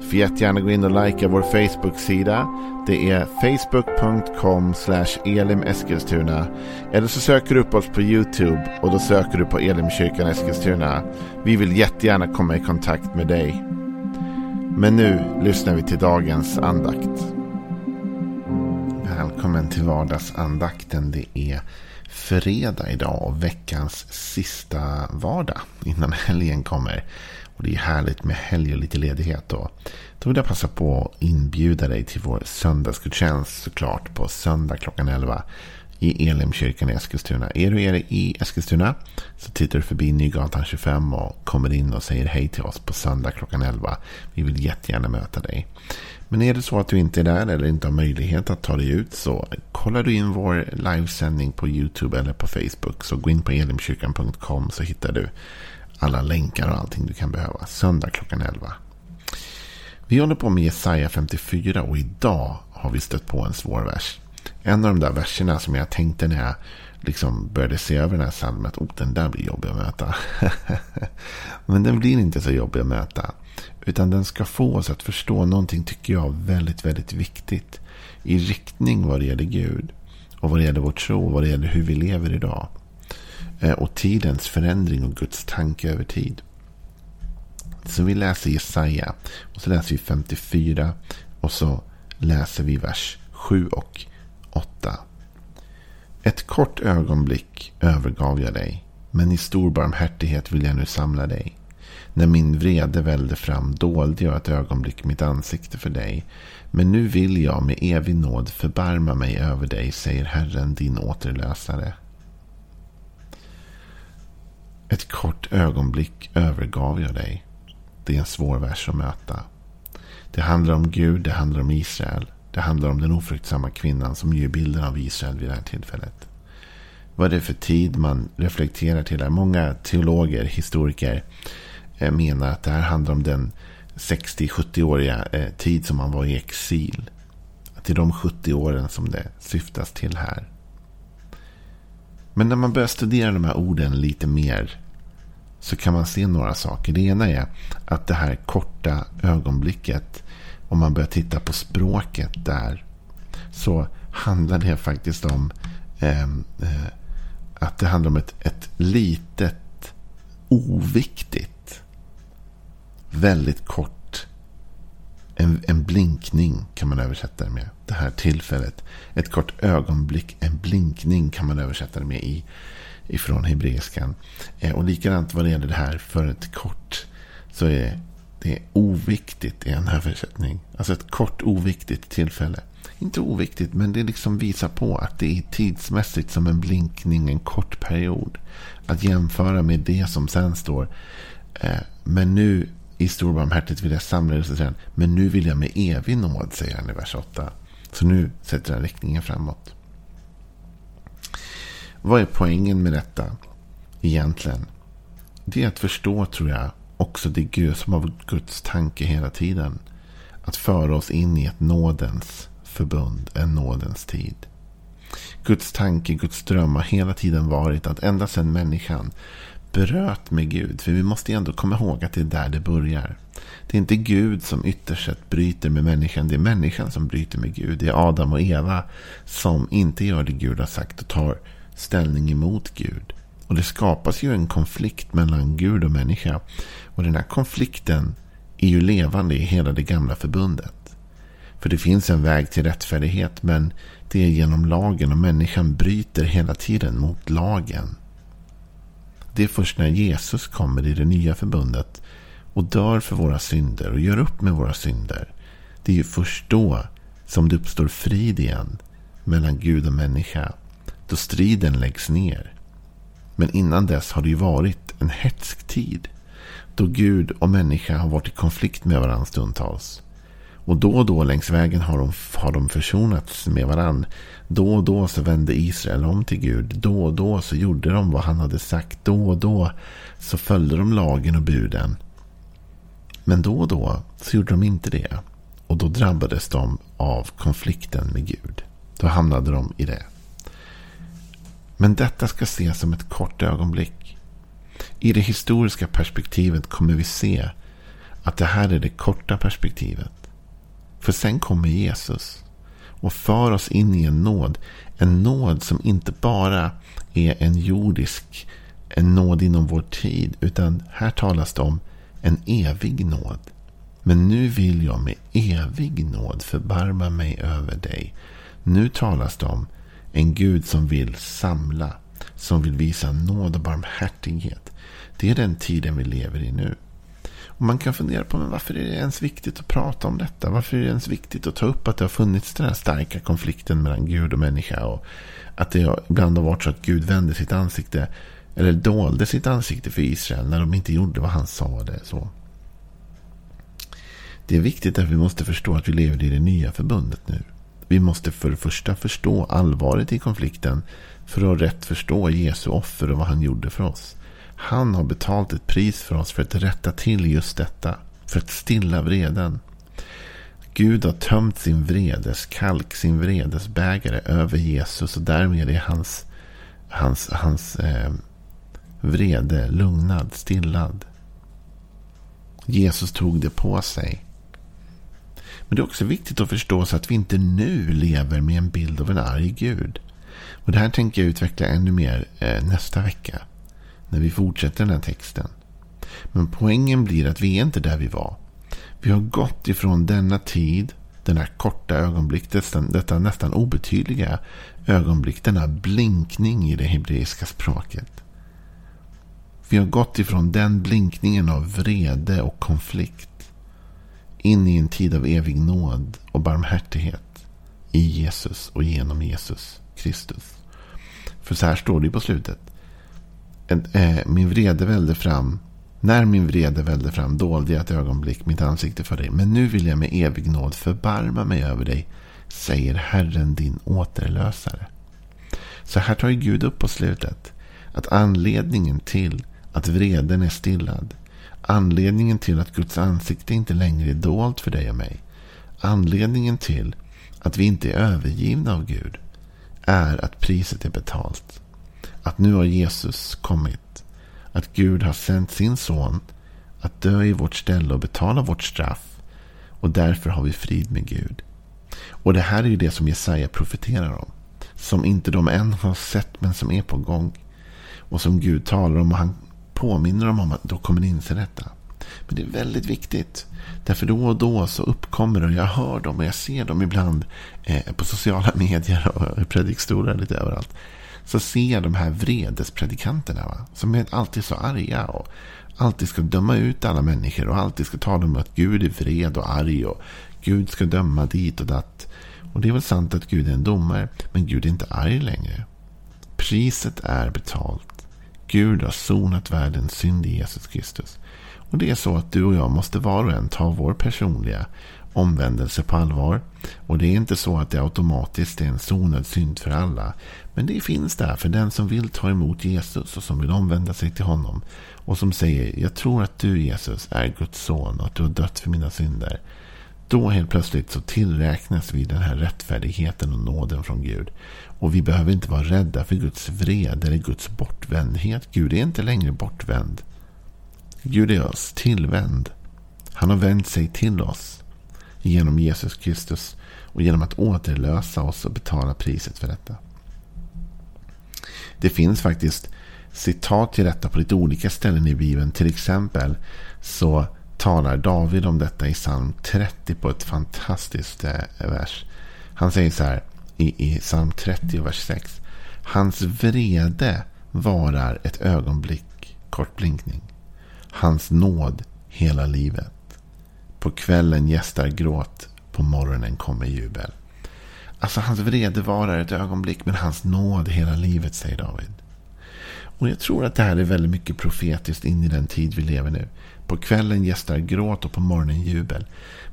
Får jättegärna gå in och likea vår Facebook-sida. Det är facebook.com elimeskilstuna. Eller så söker du upp oss på YouTube och då söker du på Elimkyrkan Eskilstuna. Vi vill jättegärna komma i kontakt med dig. Men nu lyssnar vi till dagens andakt. Välkommen till vardagsandakten. Det är fredag idag och veckans sista vardag innan helgen kommer. Och det är härligt med helg och lite ledighet då. Då vill jag passa på att inbjuda dig till vår söndagsgudstjänst såklart på söndag klockan 11 i Elimkyrkan i Eskilstuna. Är du i Eskilstuna så tittar du förbi Nygatan 25 och kommer in och säger hej till oss på söndag klockan 11. Vi vill jättegärna möta dig. Men är det så att du inte är där eller inte har möjlighet att ta dig ut så kollar du in vår livesändning på YouTube eller på Facebook. Så gå in på elimkyrkan.com så hittar du alla länkar och allting du kan behöva. Söndag klockan 11. Vi håller på med Jesaja 54 och idag har vi stött på en svår vers. En av de där verserna som jag tänkte när jag liksom började se över den här psalmen. Att oh, den där blir jobbig att möta. Men den blir inte så jobbig att möta. Utan den ska få oss att förstå någonting tycker jag väldigt, väldigt viktigt. I riktning vad det gäller Gud. Och vad det gäller vår tro. Vad det gäller hur vi lever idag. Eh, och tidens förändring och Guds tanke över tid. Så vi läser Jesaja. Och så läser vi 54. Och så läser vi vers 7 och 8. Ett kort ögonblick övergav jag dig. Men i stor barmhärtighet vill jag nu samla dig. När min vrede välde fram dolde jag ett ögonblick mitt ansikte för dig. Men nu vill jag med evig nåd förbarma mig över dig, säger Herren din återlösare. Ett kort ögonblick övergav jag dig. Det är en svår vers att möta. Det handlar om Gud, det handlar om Israel. Det handlar om den ofruktsamma kvinnan som ger bilden av Israel vid det här tillfället. Vad är det för tid man reflekterar till här? Många teologer, historiker eh, menar att det här handlar om den 60-70-åriga eh, tid som man var i exil. Att det är de 70 åren som det syftas till här. Men när man börjar studera de här orden lite mer så kan man se några saker. Det ena är att det här korta ögonblicket, om man börjar titta på språket där, så handlar det faktiskt om ehm, eh, att det handlar om ett, ett litet, oviktigt, väldigt kort en, en blinkning kan man översätta det med. Det här tillfället. Ett kort ögonblick. En blinkning kan man översätta det med i, ifrån hebreiskan. Eh, och likadant vad det gäller det här för ett kort. Så är det oviktigt i en översättning. Alltså ett kort oviktigt tillfälle. Inte oviktigt men det liksom visar på att det är tidsmässigt som en blinkning. En kort period. Att jämföra med det som sen står. Eh, men nu i stor barmhärtighet vill jag samla er. Så Men nu vill jag med evig nåd, säger han i vers 8. Så nu sätter han riktningen framåt. Vad är poängen med detta egentligen? Det är att förstå, tror jag, också det Gud som har Guds tanke hela tiden. Att föra oss in i ett nådens förbund, en nådens tid. Guds tanke, Guds dröm har hela tiden varit att ända sedan människan bröt med Gud. För vi måste ändå komma ihåg att det är där det börjar. Det är inte Gud som ytterst sett bryter med människan. Det är människan som bryter med Gud. Det är Adam och Eva som inte gör det Gud har sagt och tar ställning emot Gud. Och det skapas ju en konflikt mellan Gud och människa. Och den här konflikten är ju levande i hela det gamla förbundet. För det finns en väg till rättfärdighet men det är genom lagen och människan bryter hela tiden mot lagen. Det är först när Jesus kommer i det nya förbundet och dör för våra synder och gör upp med våra synder. Det är ju först då som det uppstår frid igen mellan Gud och människa. Då striden läggs ner. Men innan dess har det ju varit en hetsk tid. Då Gud och människa har varit i konflikt med varandra stundtals. Och då och då längs vägen har de, har de försonats med varann. Då och då så vände Israel om till Gud. Då och då så gjorde de vad han hade sagt. Då och då så följde de lagen och buden. Men då och då så gjorde de inte det. Och då drabbades de av konflikten med Gud. Då hamnade de i det. Men detta ska ses som ett kort ögonblick. I det historiska perspektivet kommer vi se att det här är det korta perspektivet. För sen kommer Jesus och för oss in i en nåd. En nåd som inte bara är en jordisk, en nåd inom vår tid. Utan här talas det om en evig nåd. Men nu vill jag med evig nåd förbarma mig över dig. Nu talas det om en Gud som vill samla. Som vill visa nåd och barmhärtighet. Det är den tiden vi lever i nu. Och man kan fundera på men varför är det ens viktigt att prata om detta? Varför är det ens viktigt att ta upp att det har funnits den här starka konflikten mellan Gud och människa? Och att det ibland har varit så att Gud vände sitt ansikte eller dolde sitt ansikte för Israel när de inte gjorde vad han sa. Det, så. det är viktigt att vi måste förstå att vi lever i det nya förbundet nu. Vi måste för det första förstå allvaret i konflikten för att rätt förstå Jesu offer och vad han gjorde för oss. Han har betalt ett pris för oss för att rätta till just detta. För att stilla vreden. Gud har tömt sin vredeskalk, sin vredesbägare över Jesus. Och därmed är hans, hans, hans eh, vrede lugnad, stillad. Jesus tog det på sig. Men det är också viktigt att förstå så att vi inte nu lever med en bild av en arg Gud. Och det här tänker jag utveckla ännu mer eh, nästa vecka när vi fortsätter den här texten. Men poängen blir att vi är inte där vi var. Vi har gått ifrån denna tid, denna korta ögonblick, detta, detta nästan obetydliga ögonblick, denna blinkning i det hebreiska språket. Vi har gått ifrån den blinkningen av vrede och konflikt in i en tid av evig nåd och barmhärtighet i Jesus och genom Jesus Kristus. För så här står det på slutet eh, min vrede välde fram. När min vrede välde fram dolde jag ett ögonblick mitt ansikte för dig. Men nu vill jag med evig nåd förbarma mig över dig, säger Herren din återlösare. Så här tar Gud upp på slutet. Att anledningen till att vreden är stillad. Anledningen till att Guds ansikte inte längre är dolt för dig och mig. Anledningen till att vi inte är övergivna av Gud. Är att priset är betalt. Att nu har Jesus kommit. Att Gud har sänt sin son att dö i vårt ställe och betala vårt straff. Och därför har vi frid med Gud. Och det här är ju det som Jesaja profeterar om. Som inte de än har sett men som är på gång. Och som Gud talar om och han påminner dem om att då kommer ni inse detta. Men det är väldigt viktigt. Därför då och då så uppkommer det och jag hör dem och jag ser dem ibland eh, på sociala medier och predikstolar lite överallt så ser jag de här vredespredikanterna. Va? Som är alltid så arga. och Alltid ska döma ut alla människor. Och alltid ska tala om att Gud är vred och arg. Och Gud ska döma dit och datt. Och det är väl sant att Gud är en domare. Men Gud är inte arg längre. Priset är betalt. Gud har sonat världens synd i Jesus Kristus. Och det är så att du och jag måste var och en ta vår personliga omvändelse på allvar. Och det är inte så att det automatiskt är en sonad synd för alla. Men det finns där för den som vill ta emot Jesus och som vill omvända sig till honom. Och som säger, jag tror att du Jesus är Guds son och att du har dött för mina synder. Då helt plötsligt så tillräknas vi den här rättfärdigheten och nåden från Gud. Och vi behöver inte vara rädda för Guds vrede eller Guds bortvändhet. Gud är inte längre bortvänd. Gud är oss tillvänd. Han har vänt sig till oss genom Jesus Kristus och genom att återlösa oss och betala priset för detta. Det finns faktiskt citat till detta på lite olika ställen i Bibeln. Till exempel så talar David om detta i psalm 30 på ett fantastiskt eh, vers. Han säger så här i, i psalm 30 vers 6. Hans vrede varar ett ögonblick, kort blinkning. Hans nåd hela livet. På kvällen gästar gråt, på morgonen kommer jubel. Alltså hans vrede varar ett ögonblick, men hans nåd hela livet, säger David. Och jag tror att det här är väldigt mycket profetiskt in i den tid vi lever nu. På kvällen gästar gråt och på morgonen jubel.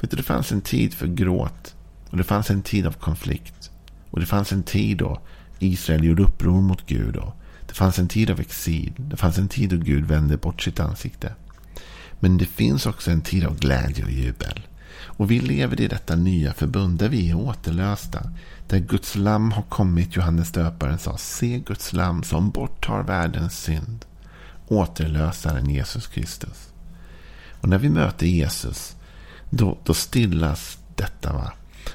Vet du, det fanns en tid för gråt. Och det fanns en tid av konflikt. Och det fanns en tid då Israel gjorde uppror mot Gud. Och det fanns en tid av exil. Det fanns en tid då Gud vände bort sitt ansikte. Men det finns också en tid av glädje och jubel. Och vi lever i detta nya förbund där vi är återlösta. Där Guds lam har kommit, Johannes döparen sa, se Guds lam som borttar världens synd. Återlösaren Jesus Kristus. Och när vi möter Jesus, då, då stillas detta. va.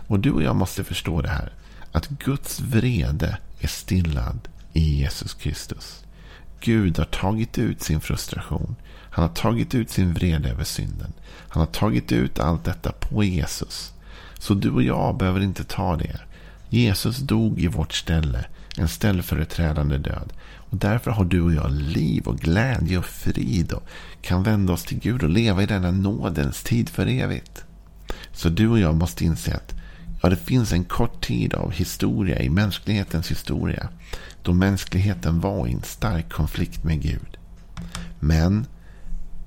Och du och jag måste förstå det här. Att Guds vrede är stillad i Jesus Kristus. Gud har tagit ut sin frustration. Han har tagit ut sin vrede över synden. Han har tagit ut allt detta på Jesus. Så du och jag behöver inte ta det. Jesus dog i vårt ställe. En ställföreträdande död. Och därför har du och jag liv och glädje och frid. Och kan vända oss till Gud och leva i denna nådens tid för evigt. Så du och jag måste inse att ja, det finns en kort tid av historia i mänsklighetens historia. Då mänskligheten var i en stark konflikt med Gud. Men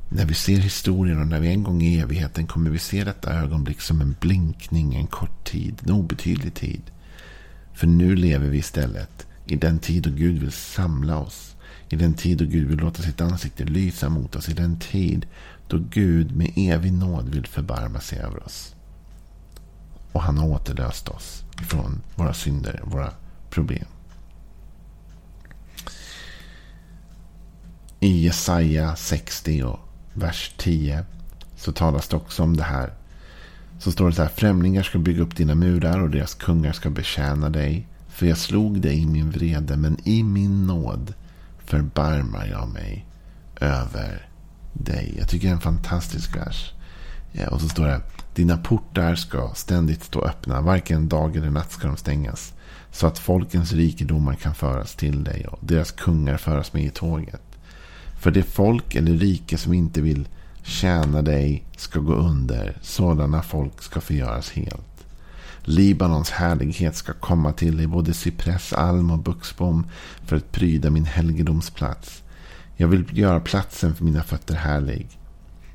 när vi ser historien och när vi en gång i evigheten kommer vi se detta ögonblick som en blinkning, en kort tid, en obetydlig tid. För nu lever vi istället i den tid då Gud vill samla oss. I den tid då Gud vill låta sitt ansikte lysa mot oss. I den tid då Gud med evig nåd vill förbarma sig över oss. Och han har återlöst oss från våra synder, våra problem. I Jesaja 60 och vers 10 så talas det också om det här. Så står det så här. Främlingar ska bygga upp dina murar och deras kungar ska betjäna dig. För jag slog dig i min vrede, men i min nåd förbarmar jag mig över dig. Jag tycker det är en fantastisk vers. Ja, och så står det. Dina portar ska ständigt stå öppna. Varken dag eller natt ska de stängas. Så att folkens rikedomar kan föras till dig och deras kungar föras med i tåget. För det folk eller rike som inte vill tjäna dig ska gå under. Sådana folk ska förgöras helt. Libanons härlighet ska komma till dig, både cypress, alm och buxbom, för att pryda min helgedomsplats. Jag vill göra platsen för mina fötter härlig.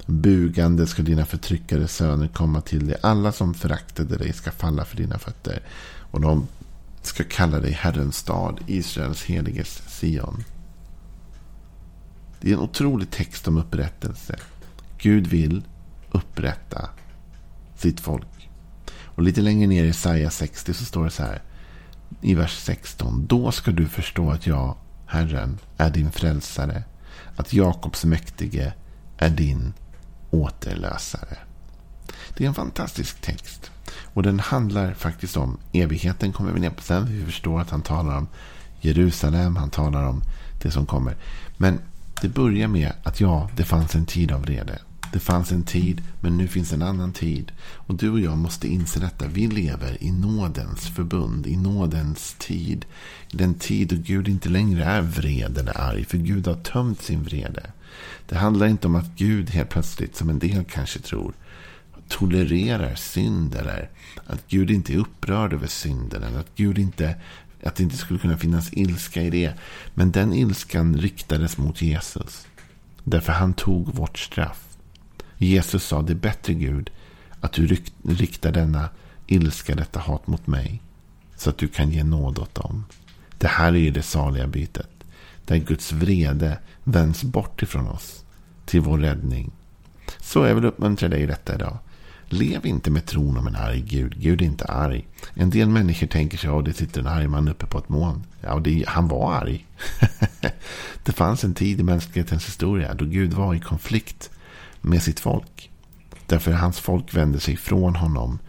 Bugande ska dina förtryckade söner komma till dig. Alla som föraktade dig ska falla för dina fötter. Och de ska kalla dig Herrens stad, Israels heliges Sion. Det är en otrolig text om upprättelse. Gud vill upprätta sitt folk. Och lite längre ner i Isaiah 60 så står det så här. I vers 16. Då ska du förstå att jag, Herren, är din frälsare. Att Jakobs mäktige är din återlösare. Det är en fantastisk text. Och den handlar faktiskt om evigheten kommer vi ner på sen. Vi förstår att han talar om Jerusalem. Han talar om det som kommer. Men det börjar med att ja, det fanns en tid av vrede. Det fanns en tid, men nu finns en annan tid. Och du och jag måste inse detta. Vi lever i nådens förbund, i nådens tid. Den tid då Gud inte längre är vred eller arg, för Gud har tömt sin vrede. Det handlar inte om att Gud helt plötsligt, som en del kanske tror, tolererar synd eller att Gud inte är upprörd över synden eller att Gud inte att det inte skulle kunna finnas ilska i det. Men den ilskan riktades mot Jesus. Därför han tog vårt straff. Jesus sa, det är bättre Gud att du riktar denna ilska, detta hat mot mig. Så att du kan ge nåd åt dem. Det här är det saliga bytet. Där Guds vrede vänds bort ifrån oss. Till vår räddning. Så jag vill uppmuntra dig i detta idag. Lev inte med tron om en arg Gud. Gud är inte arg. En del människor tänker sig att det sitter en arg man uppe på ett moln. Ja, det, han var arg. det fanns en tid i mänsklighetens historia då Gud var i konflikt med sitt folk. Därför hans folk vände sig från honom.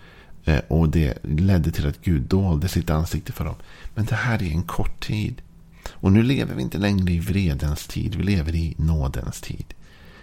Eh, och det ledde till att Gud dolde sitt ansikte för dem. Men det här är en kort tid. Och nu lever vi inte längre i vredens tid. Vi lever i nådens tid.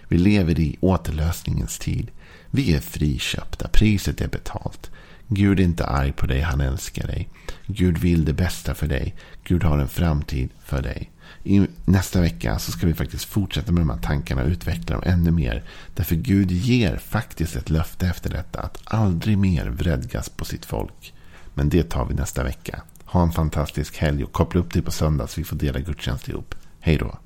Vi lever i återlösningens tid. Vi är friköpta. Priset är betalt. Gud är inte arg på dig. Han älskar dig. Gud vill det bästa för dig. Gud har en framtid för dig. I nästa vecka så ska vi faktiskt fortsätta med de här tankarna och utveckla dem ännu mer. Därför Gud ger faktiskt ett löfte efter detta att aldrig mer vredgas på sitt folk. Men det tar vi nästa vecka. Ha en fantastisk helg och koppla upp dig på söndag så vi får dela gudstjänst ihop. Hej då!